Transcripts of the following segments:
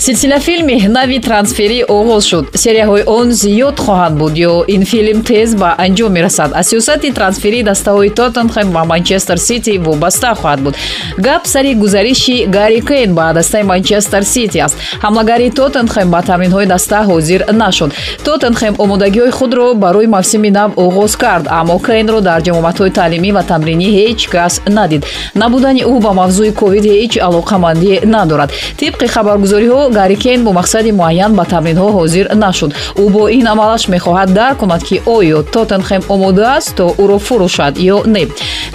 силсила филми нави трансферӣ оғоз шуд. Серияҳои он зиёд хоҳанд буд ё ин филм тез ба анҷом мерасад. Аз сиёсати трансферии дастаҳои тоттенхэм ва манчестер сити вобаста хоҳад буд. Гап сари гузариши гари кейн ба дастаи манчестер сити аст. Ҳамлагари тоттенхэм ба тамринҳои даста ҳозир нашуд. Тоттенхэм омодагиҳои худро барои мавсими нав оғоз кард аммо кейнро дар ҷамоматҳои таълимӣ ва тамринӣ ҳеҷ кас надид. Набудани ӯ ба мавзӯи ковид ҳеҷ алоқамандӣ надорад. Тибқи хабаргузориҳо гари кейн бо мақсади муайян ба тамринҳо ҳозир нашуд. Ӯ бо ин амалаш мехоҳад дарк кунад ки оё тоттенхэм омода аст то ӯро фурӯшад ё не.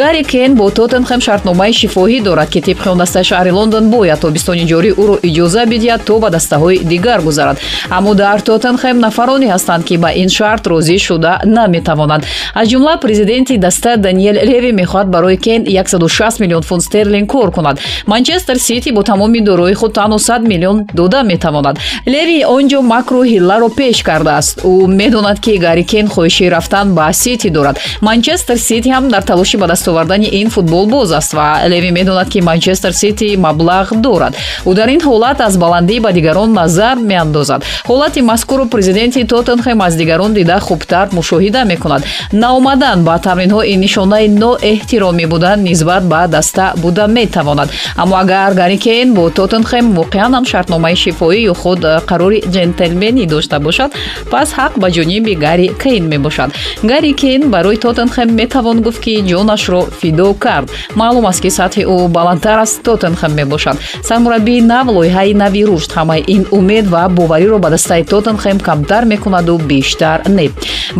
Гари кейн бо тоттенхэм шартномаи шифоҳӣ дорад ки тибқи он дастаи шаҳри лондон бояд тобистони ҷорӣ ӯро иҷоза бидиҳад то ба дастаҳои дигар гузарад. Аммо дар тоттенхэм нафароне ҳастанд ки ба ин шарт розӣ шуда наметавонанд аз ҷумла президенти даста даниел леви мехоҳад барои кейн 16 миллион фунт стерлинг кор кунад. Манчестер сити бо тамоми дорои худ танҳо 100 миллион дода метавонад. Леви он ҷо макру ҳилларо пеш кардааст. Ӯ медонад ки гарикен хоҳиши рафтан ба сити дорад. Манчестер сити ҳам дар талоши ба даст овардани ин футболбоз аст ва леви медонад ки манчестер сити маблағ дорад. Ӯ дар ин ҳолат аз баландӣ ба дигарон назар меандозад. Ҳолати мазкуру президенти тоттенхэм аз дигарон дида хубтар мушоҳида мекунад. Наомадан ба тамринҳо ин нишонаи ноэҳтиромӣ будан нисбат ба даста буда метавонад. Аммо агар гарикен бо тоттенхэм воқеан ҳам шартномаи шифоӣ ё худ қарори ҷентлменӣ дошта бошад пас ҳақ ба ҷониби гари кейн мебошад. гари кейн барои тоттенхэм метавон гуфт ки ҷонашро фидо кард. маълум аст ки сатҳи ӯ баландтар аз тоттенхэм мебошад. сармураббии нав лоиҳаи нави рушд ҳамаи ин умед ва бовариро ба дастаи тоттенхэм камтар мекунаду бештар не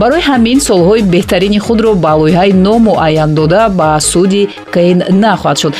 барои ҳамин солҳои беҳтарини худро ба лоиҳаи номуайян дода ба суди кейн нахоҳад шуд.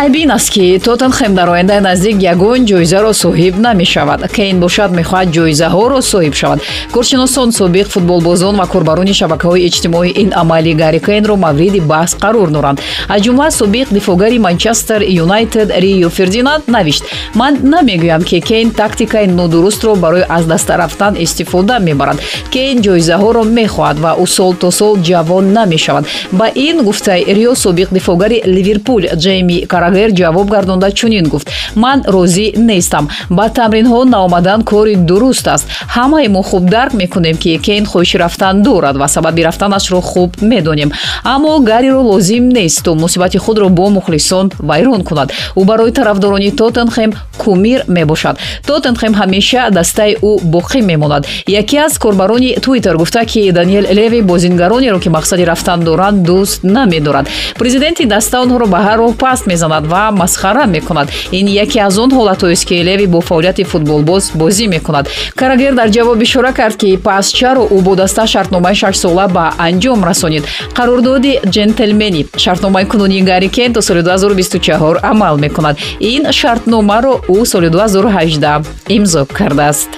айб ин аст ки тоттенхэм дар ояндаи наздик ягон ҷоизаро соҳиб намешавад. Кейн бошад мехоҳад ҷоизаҳоро соҳиб шавад. Коршиносон собиқ футболбозон ва корбарони шабакаҳои иҷтимоӣ ин амали гари кейнро мавриди баҳс қарор доранд аз ҷумла собиқ дифоъгари манчестер юнайтед рио фердинанд навишт. Ман намегӯям ки кейн тактикаи нодурустро барои аз даста рафтан истифода мебарад. Кейн ҷоизаҳоро мехоҳад ва ӯ сол то сол ҷавон намешавад. Ба ин гуфтаи рио собиқ дифоъгари ливерпул ҷейми карагер ҷавоб гардонда чунин гуфт. Ман розӣ нестам ба тамринҳо наомадан кори дуруст аст. Ҳамаи мо хуб дарк мекунем ки кейн хоҳиши рафтан дорад ва сабаби рафтанашро хуб медонем. Аммо гариро лозим нест то мусибати худро бо мухлисон вайрон кунад. Ӯ барои тарафдорони тоттенхэм кумир мебошад. Тоттенхэм ҳамеша дастаи ӯ боқӣ мемонад. Яке аз корбарони твиттер гуфта ки даниел леви бозингаронеро ки мақсади рафтан доранд дӯст намедорад. Президенти даста онҳоро ба ҳар роҳ паст мезанад ва масхара мекунад. Ин яке аз он ҳолатҳоест ки леви бо фаъолияти футболбоз бозӣ мекунад. Карагер дар ҷавоб ишора кард ки пас чаро ӯ бо даста шартномаи шашсола ба анҷом расонид. Қарордоди ҷентлменӣ шартномаи кунунии гари кен то соли 2024 амал мекунад. Ин шартномаро ӯ соли 2018 имзо кардааст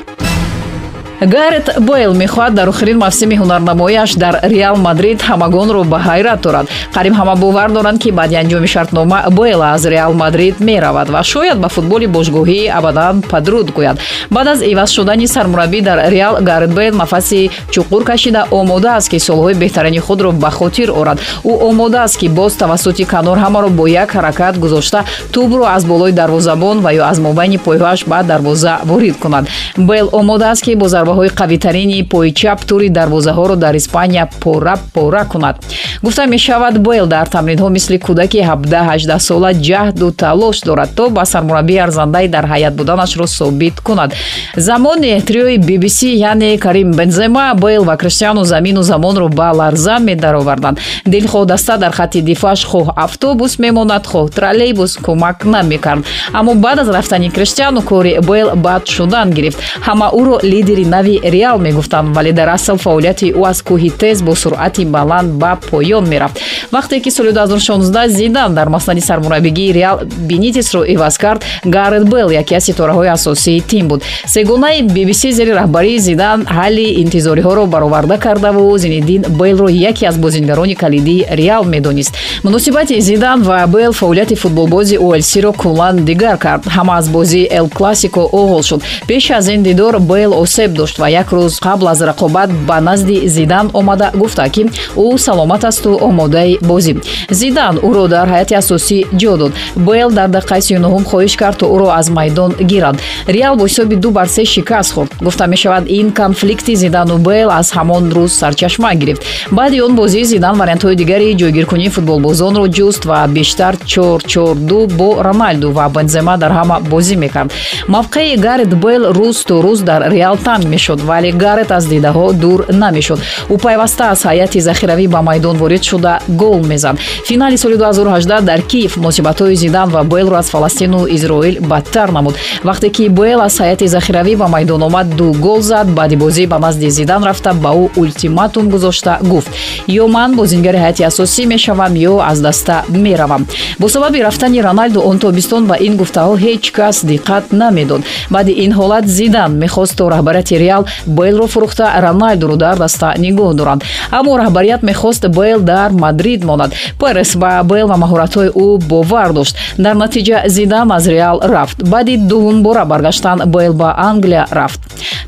гарет бойл мехоҳад дар охирин мавсими ҳунарнамоиаш дар реал мадрид ҳамагонро ба ҳайрат дорад. Қариб ҳама бовар доранд ки баъди анҷоми шартнома бойл аз реал мадрид меравад ва шояд ба футболи бошгоҳӣ абадан падруд гӯяд. Баъд аз иваз шудани сармураббӣ дар реал гарет бойл нафаси чуқур кашида омода аст ки солҳои беҳтарини худро ба хотир орад. Ӯ омода аст ки боз тавассути канор ҳамаро бо як ҳаракат гузошта тӯбро аз болои дарвозабон ва ё аз мобайни пойҳояш ба дарвоза ворид кунад. Бойл омода аст ки бо зарбаҳои қавитарини пои чап тури дарвозаҳоро дар испания пора пора кунад гуфта мешавад бойл дар тамринҳо мисли кӯдаки 17 сола ҷаҳду талош дорад то ба сармураббии арзандаи дар ҳайат буданашро собит кунад. Замоне триои bbc яъне карим бензема бойл ва криштиану замину замонро ба ларза медароварданд. Дилхоҳ даста дар хатти дифоаш хоҳ автобус мемонад хоҳ троллейбус кӯмак намекард. Аммо баъд аз рафтани криштиану кори бойл бад шудан гирифт. Ҳама ӯро лидери нави реал мегуфтанд вале дар асл фаъолияти ӯ аз кӯҳи тез бо суръати баланд ба поён мерафт вақте ки соли 2016 зидан дар маснади сармураббигии реал бенитесро иваз кард гарет бел яке аз ситораҳои асосии тим буд. Сегонаи bbc зери раҳбарии зидан ҳалли интизориҳоро бароварда кардаву зинеддин белро яке аз бозингарони калидии реал медонист. Муносибати зидан ва бел фаъолияти футболбози олсиро куллан дигар кард. Ҳама аз бозии эл классико оғоз шуд. Пеш аз ин дидор бел осеб дошт ва як рӯз қабл аз рақобат ба назди зидан омада гуфта ки ӯ саломат асту омодаи бозӣ. Зидан ӯро дар ҳайати асосӣ ҷо дод? Бел дар дақиқаи сюнуҳум хоҳиш кард то ӯро аз майдон гирад. Реал бо ҳисоби ду бар се шикаст хӯрд. Гуфта мешавад ин конфликти зидану бел аз ҳамон рӯз сарчашма гирифт. Баъди он бозии зидан вариантҳои дигари ҷойгиркунии футболбозонро ҷуст ва бештар чорчорду бо роналду ва бензема дар ҳама бозӣ мекард. Мавқеи гарет бел рӯз то рӯз дар реал танг мешуд вале гарет аз дидаҳо дур намешуд. Ӯ пайваста аз ҳайати захиравӣ ба майдон ворид шуда гол мезад. Финали соли 2018 дар киев муносибатҳои зидан ва белро аз фаластину изроил бадтар намуд. Вақте ки бел аз ҳайати захиравӣ ба майдон омад ду гол зад баъди бозӣ ба назди зидан рафта ба ӯ ултиматум гузошта гуфт. Ё ман бозингари ҳайати асосӣ мешавам ё аз даста меравам. Бо сабаби рафтани роналду он тобистон ба ин гуфтаҳо ҳеҷ кас диққат намедод. Баъди ин ҳолат зидан мехост то раҳбарияти реал белро фурӯхта роналдуро дар даста нигоҳ доранд аммо раҳбарият мехост бел дар мадрид монад. Перес ба бел ва маҳоратҳои ӯ бовар дошт. Дар натиҷа зидан аз реал рафт. Баъди дуввум бора баргаштан бел ба англия рафт.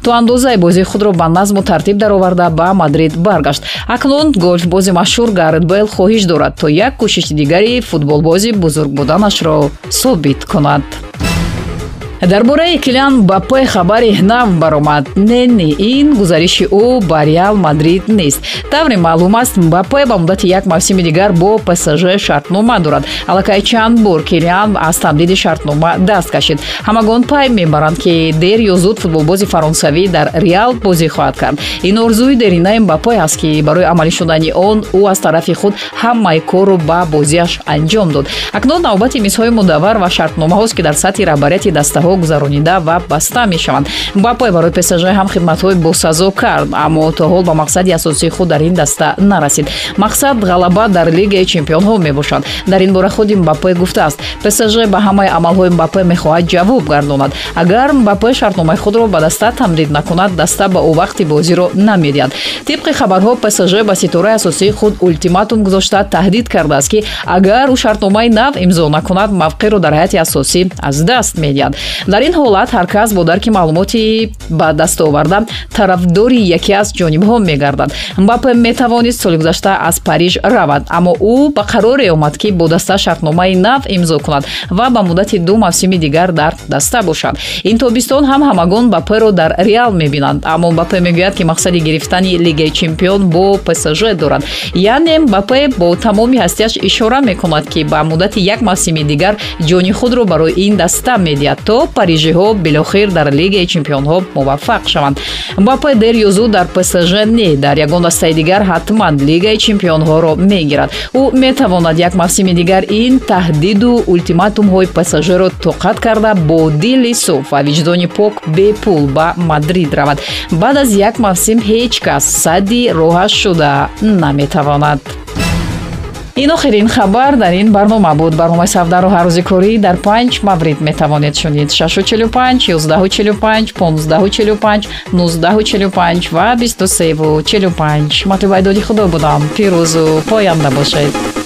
То андозаи бозии худро ба назму тартиб дароварда ба мадрид баргашт. Акнун гольфбози машҳур гарет бел хоҳиш дорад то як кӯшиши дигари футболбози бузург буданашро собит кунад дар бораи килиан бапе хабари нав баромад. Не не ин гузариши ӯ ба реал мадрид нест. Тавре маълум аст бапе ба муддати як мавсими дигар бо псж шартнома дорад. Аллакай чанд бор килиан аз тамдиди шартнома даст кашид. Ҳамагон пай мебаранд ки дер ё зуд футболбози фаронсавӣ дар реал бозӣ хоҳад кард. Ин орзуи деринаи бапе аст ки барои амалӣ шудани он ӯ аз тарафи худ ҳамаи корро ба бозиаш анҷом дод. Акнун навбати мизҳои мудаввар ва шартномаҳост ки дар сатҳи раҳбарияти дастаҳо гузаронида ва баста мешаванд. Мбаппе барои псж ҳам хидматҳои босазо кард аммо то ҳол ба мақсади асосии худ дар ин даста нарасид. Мақсад ғалаба дар лигаи чемпионҳо мебошад. Дар ин бора худи мбаппе гуфтааст псж ба ҳамаи амалҳои мбаппе мехоҳад ҷавоб гардонад. Агар мбаппе шартномаи худро ба даста тамдид накунад даста ба ӯ вақти бозиро намедиҳад. Тибқи хабарҳо псж ба ситораи асосии худ ултиматум гузошта таҳдид кардааст ки агар ӯ шартномаи нав имзо накунад мавқеъро дар ҳайати асосӣ аз даст медиҳад дар ин ҳолат ҳар кас бо дарки маълумоти ба даст оварда тарафдори яке аз ҷонибҳо мегардад. Мбаппе метавонист соли гузашта аз париж равад аммо ӯ ба қароре омад ки бо даста шартномаи нав имзо кунад ва ба муддати ду мавсими дигар дар даста бошад. Ин тобистон ҳам ҳамагон мбапперо дар реал мебинанд аммо мбаппе мегӯяд ки мақсади гирифтани лигаи чемпион бо псж дорад. Яъне мбаппе бо тамоми ҳастияш ишора мекунад ки ба муддати як мавсими дигар ҷони худро барои ин даста медиҳад то парижиҳо билохир дар лигаи чемпионҳо муваффақ шаванд. Мбаппе дер ё зуд дар псж не дар ягон дастаи дигар ҳатман лигаи чемпионҳоро мегирад. Ӯ метавонад як мавсими дигар ин таҳдиду ултиматумҳои псжро тоқат карда бо дили суф ва виҷдони пок бепул ба мадрид равад. Баъд аз як мавсим ҳеҷ кас садди роҳаш шуда наметавонад ин охирин хабар дар ин барнома буд. Барномаи савдару ҳаррӯзи корӣ дар панҷ маврид метавонед шунид. 645 145 1545 1945 ва 2345 матубайдоди худо будам. Пирӯзу поянда бошед